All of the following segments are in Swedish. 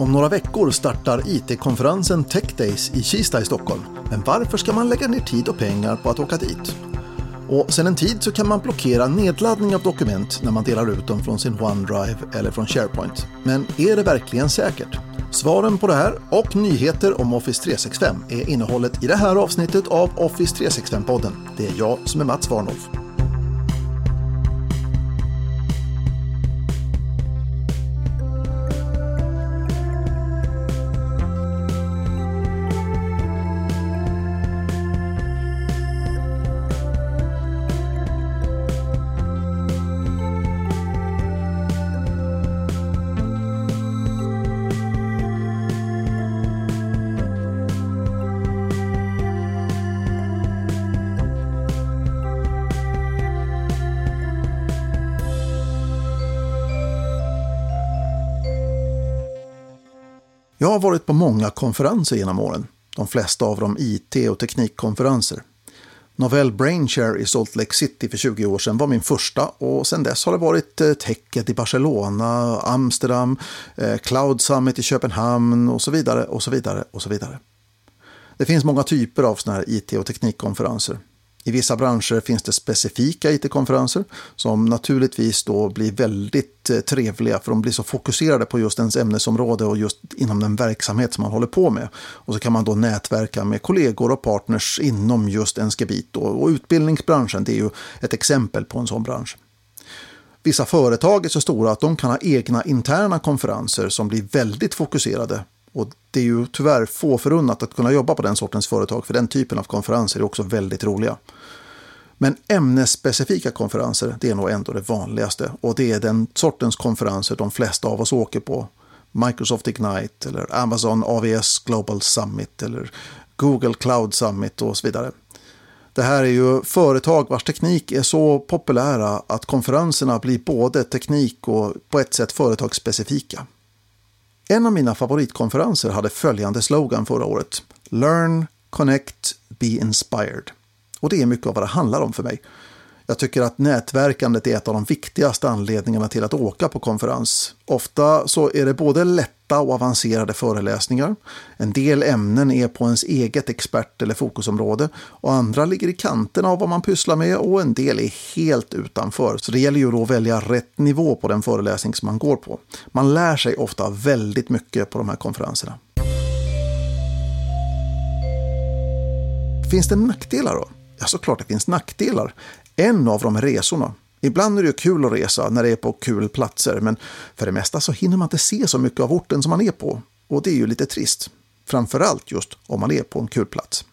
Om några veckor startar IT-konferensen Tech Days i Kista i Stockholm. Men varför ska man lägga ner tid och pengar på att åka dit? Och sedan en tid så kan man blockera nedladdning av dokument när man delar ut dem från sin OneDrive eller från SharePoint. Men är det verkligen säkert? Svaren på det här och nyheter om Office 365 är innehållet i det här avsnittet av Office 365-podden. Det är jag som är Mats Warnhoff. Jag har varit på många konferenser genom åren. De flesta av dem IT och teknikkonferenser. Novell Brainshare i Salt Lake City för 20 år sedan var min första och sedan dess har det varit eh, Techet i Barcelona, Amsterdam, eh, Cloud Summit i Köpenhamn och så vidare och så vidare och så vidare. Det finns många typer av sådana här IT och teknikkonferenser. I vissa branscher finns det specifika IT-konferenser som naturligtvis då blir väldigt eh, trevliga för de blir så fokuserade på just ens ämnesområde och just inom den verksamhet som man håller på med. Och så kan man då nätverka med kollegor och partners inom just ens gebit. Och utbildningsbranschen det är ju ett exempel på en sån bransch. Vissa företag är så stora att de kan ha egna interna konferenser som blir väldigt fokuserade och det är ju tyvärr få förunnat att kunna jobba på den sortens företag, för den typen av konferenser är också väldigt roliga. Men ämnesspecifika konferenser, det är nog ändå det vanligaste. Och det är den sortens konferenser de flesta av oss åker på. Microsoft Ignite, eller Amazon AVS Global Summit, eller Google Cloud Summit och så vidare. Det här är ju företag vars teknik är så populära att konferenserna blir både teknik och på ett sätt företagsspecifika. En av mina favoritkonferenser hade följande slogan förra året. Learn, Connect, Be Inspired. Och det är mycket av vad det handlar om för mig. Jag tycker att nätverkandet är ett av de viktigaste anledningarna till att åka på konferens. Ofta så är det både lätta och avancerade föreläsningar. En del ämnen är på ens eget expert eller fokusområde och andra ligger i kanterna av vad man pysslar med och en del är helt utanför. Så det gäller ju då att välja rätt nivå på den föreläsning som man går på. Man lär sig ofta väldigt mycket på de här konferenserna. Finns det nackdelar då? Ja, såklart det finns nackdelar. En av de resorna. Ibland är det kul att resa när det är på kul platser, men för det mesta så hinner man inte se så mycket av orten som man är på. Och det är ju lite trist. Framförallt just om man är på en kul plats.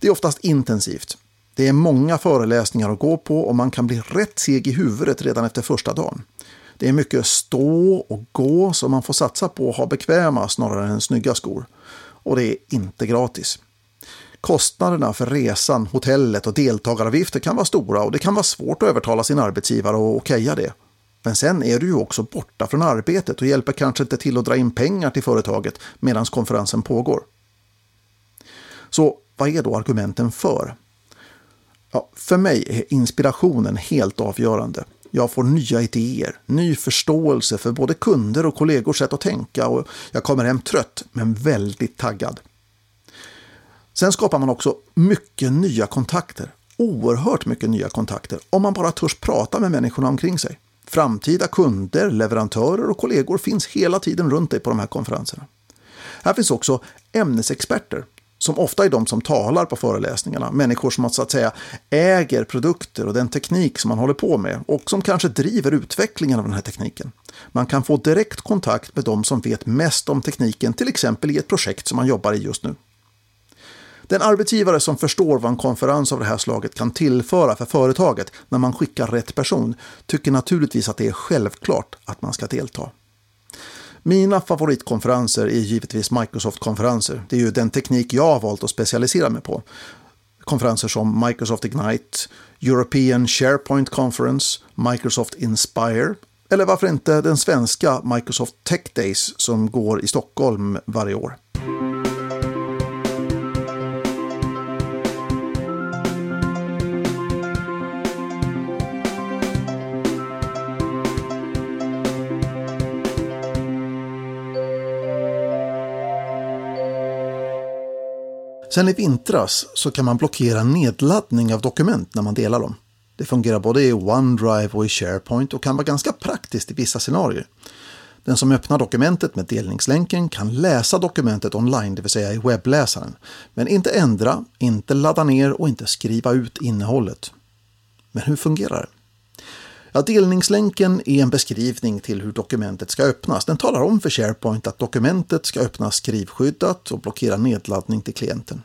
Det är oftast intensivt. Det är många föreläsningar att gå på och man kan bli rätt seg i huvudet redan efter första dagen. Det är mycket stå och gå som man får satsa på att ha bekväma snarare än snygga skor. Och det är inte gratis. Kostnaderna för resan, hotellet och deltagaravgifter kan vara stora och det kan vara svårt att övertala sin arbetsgivare att okeja det. Men sen är du ju också borta från arbetet och hjälper kanske inte till att dra in pengar till företaget medan konferensen pågår. Så vad är då argumenten för? Ja, för mig är inspirationen helt avgörande. Jag får nya idéer, ny förståelse för både kunder och kollegors sätt att tänka och jag kommer hem trött men väldigt taggad. Sen skapar man också mycket nya kontakter. Oerhört mycket nya kontakter om man bara törs prata med människorna omkring sig. Framtida kunder, leverantörer och kollegor finns hela tiden runt dig på de här konferenserna. Här finns också ämnesexperter som ofta är de som talar på föreläsningarna. Människor som så att säga äger produkter och den teknik som man håller på med och som kanske driver utvecklingen av den här tekniken. Man kan få direkt kontakt med de som vet mest om tekniken, till exempel i ett projekt som man jobbar i just nu. Den arbetsgivare som förstår vad en konferens av det här slaget kan tillföra för företaget när man skickar rätt person tycker naturligtvis att det är självklart att man ska delta. Mina favoritkonferenser är givetvis Microsoft-konferenser. Det är ju den teknik jag har valt att specialisera mig på. Konferenser som Microsoft Ignite, European SharePoint Conference, Microsoft Inspire eller varför inte den svenska Microsoft Tech Days som går i Stockholm varje år. Sen i vintras så kan man blockera nedladdning av dokument när man delar dem. Det fungerar både i OneDrive och i SharePoint och kan vara ganska praktiskt i vissa scenarier. Den som öppnar dokumentet med delningslänken kan läsa dokumentet online, det vill säga i webbläsaren, men inte ändra, inte ladda ner och inte skriva ut innehållet. Men hur fungerar det? Ja, delningslänken är en beskrivning till hur dokumentet ska öppnas. Den talar om för SharePoint att dokumentet ska öppnas skrivskyddat och blockera nedladdning till klienten.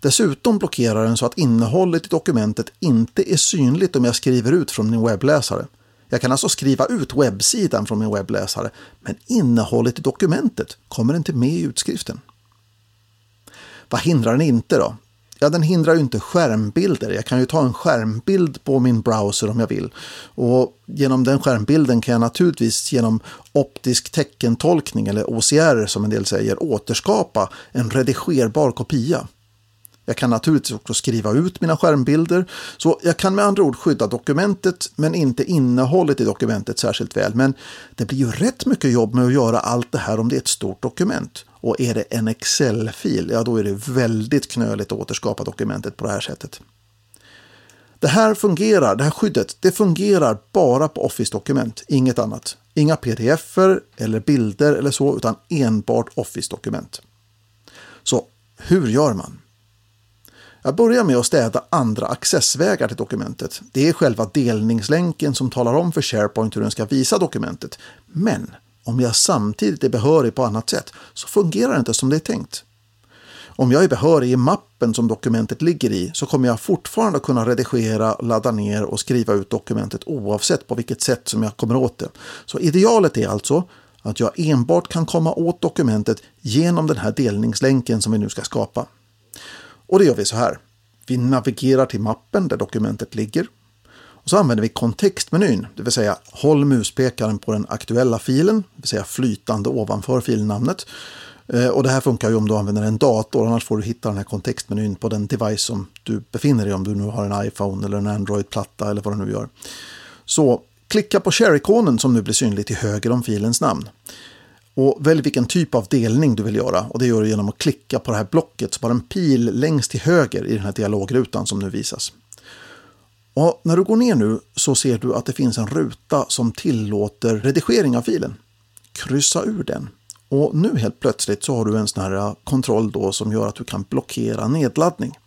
Dessutom blockerar den så att innehållet i dokumentet inte är synligt om jag skriver ut från min webbläsare. Jag kan alltså skriva ut webbsidan från min webbläsare, men innehållet i dokumentet kommer inte med i utskriften. Vad hindrar den inte då? Ja, den hindrar ju inte skärmbilder. Jag kan ju ta en skärmbild på min browser om jag vill. Och genom den skärmbilden kan jag naturligtvis genom optisk teckentolkning eller OCR som en del säger återskapa en redigerbar kopia. Jag kan naturligtvis också skriva ut mina skärmbilder, så jag kan med andra ord skydda dokumentet men inte innehållet i dokumentet särskilt väl. Men det blir ju rätt mycket jobb med att göra allt det här om det är ett stort dokument. Och är det en Excel-fil, ja då är det väldigt knöligt att återskapa dokumentet på det här sättet. Det här fungerar, det här skyddet, det fungerar bara på Office-dokument, inget annat. Inga pdf-er eller bilder eller så, utan enbart Office-dokument. Så hur gör man? Jag börjar med att städa andra accessvägar till dokumentet. Det är själva delningslänken som talar om för SharePoint hur den ska visa dokumentet. Men om jag samtidigt är behörig på annat sätt så fungerar det inte som det är tänkt. Om jag är behörig i mappen som dokumentet ligger i så kommer jag fortfarande kunna redigera, ladda ner och skriva ut dokumentet oavsett på vilket sätt som jag kommer åt det. Så idealet är alltså att jag enbart kan komma åt dokumentet genom den här delningslänken som vi nu ska skapa. Och det gör vi så här. Vi navigerar till mappen där dokumentet ligger. Och så använder vi kontextmenyn, det vill säga håll muspekaren på den aktuella filen, det vill säga flytande ovanför filnamnet. Eh, och det här funkar ju om du använder en dator, annars får du hitta den här kontextmenyn på den device som du befinner dig i, om du nu har en iPhone eller en Android-platta eller vad du nu gör. Så klicka på share-ikonen som nu blir synlig till höger om filens namn. Och välj vilken typ av delning du vill göra och det gör du genom att klicka på det här blocket som har en pil längst till höger i den här dialogrutan som nu visas. Och när du går ner nu så ser du att det finns en ruta som tillåter redigering av filen. Kryssa ur den. Och nu helt plötsligt så har du en sån här eh, kontroll då som gör att du kan blockera nedladdning.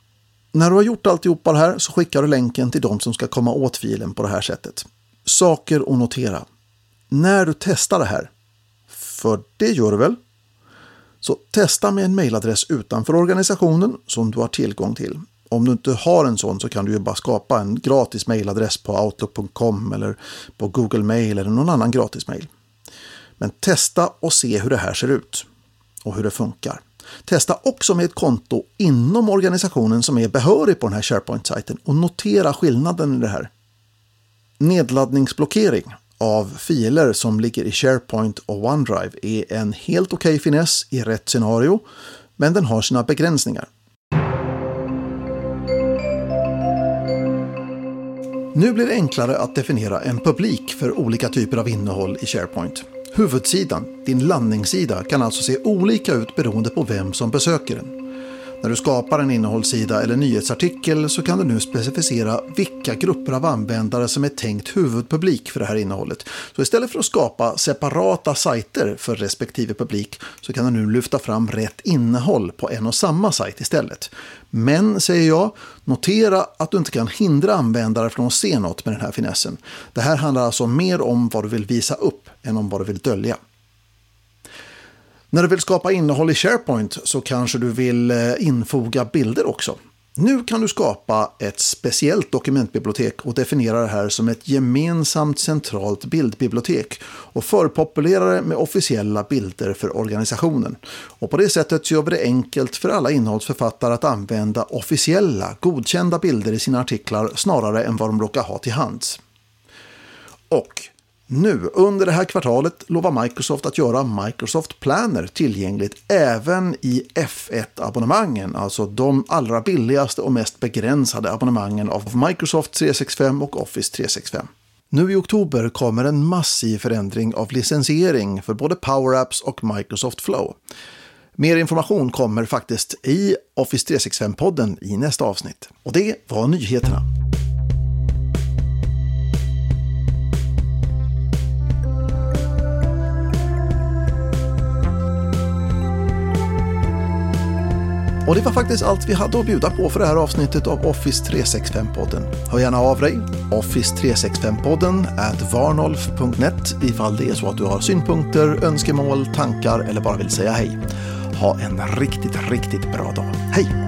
När du har gjort alltihopa det här så skickar du länken till de som ska komma åt filen på det här sättet. Saker att notera. När du testar det här för det gör du väl? Så testa med en mejladress utanför organisationen som du har tillgång till. Om du inte har en sån så kan du ju bara skapa en gratis mejladress på outlook.com eller på Google Mail eller någon annan gratis mejl. Men testa och se hur det här ser ut och hur det funkar. Testa också med ett konto inom organisationen som är behörig på den här SharePoint-sajten och notera skillnaden i det här. Nedladdningsblockering av filer som ligger i SharePoint och OneDrive är en helt okej okay finess i rätt scenario, men den har sina begränsningar. Nu blir det enklare att definiera en publik för olika typer av innehåll i SharePoint. Huvudsidan, din landningssida, kan alltså se olika ut beroende på vem som besöker den. När du skapar en innehållssida eller nyhetsartikel så kan du nu specificera vilka grupper av användare som är tänkt huvudpublik för det här innehållet. Så istället för att skapa separata sajter för respektive publik så kan du nu lyfta fram rätt innehåll på en och samma sajt istället. Men, säger jag, notera att du inte kan hindra användare från att se något med den här finessen. Det här handlar alltså mer om vad du vill visa upp än om vad du vill dölja. När du vill skapa innehåll i SharePoint så kanske du vill eh, infoga bilder också. Nu kan du skapa ett speciellt dokumentbibliotek och definiera det här som ett gemensamt centralt bildbibliotek och förpopulera det med officiella bilder för organisationen. Och på det sättet gör vi det enkelt för alla innehållsförfattare att använda officiella, godkända bilder i sina artiklar snarare än vad de råkar ha till hands. Och nu under det här kvartalet lovar Microsoft att göra Microsoft Planner tillgängligt även i F1-abonnemangen, alltså de allra billigaste och mest begränsade abonnemangen av Microsoft 365 och Office 365. Nu i oktober kommer en massiv förändring av licensiering för både Power Apps och Microsoft Flow. Mer information kommer faktiskt i Office 365-podden i nästa avsnitt. Och det var nyheterna. Och det var faktiskt allt vi hade att bjuda på för det här avsnittet av Office 365-podden. Hör gärna av dig, office365podden at varnolf.net ifall det är så att du har synpunkter, önskemål, tankar eller bara vill säga hej. Ha en riktigt, riktigt bra dag. Hej!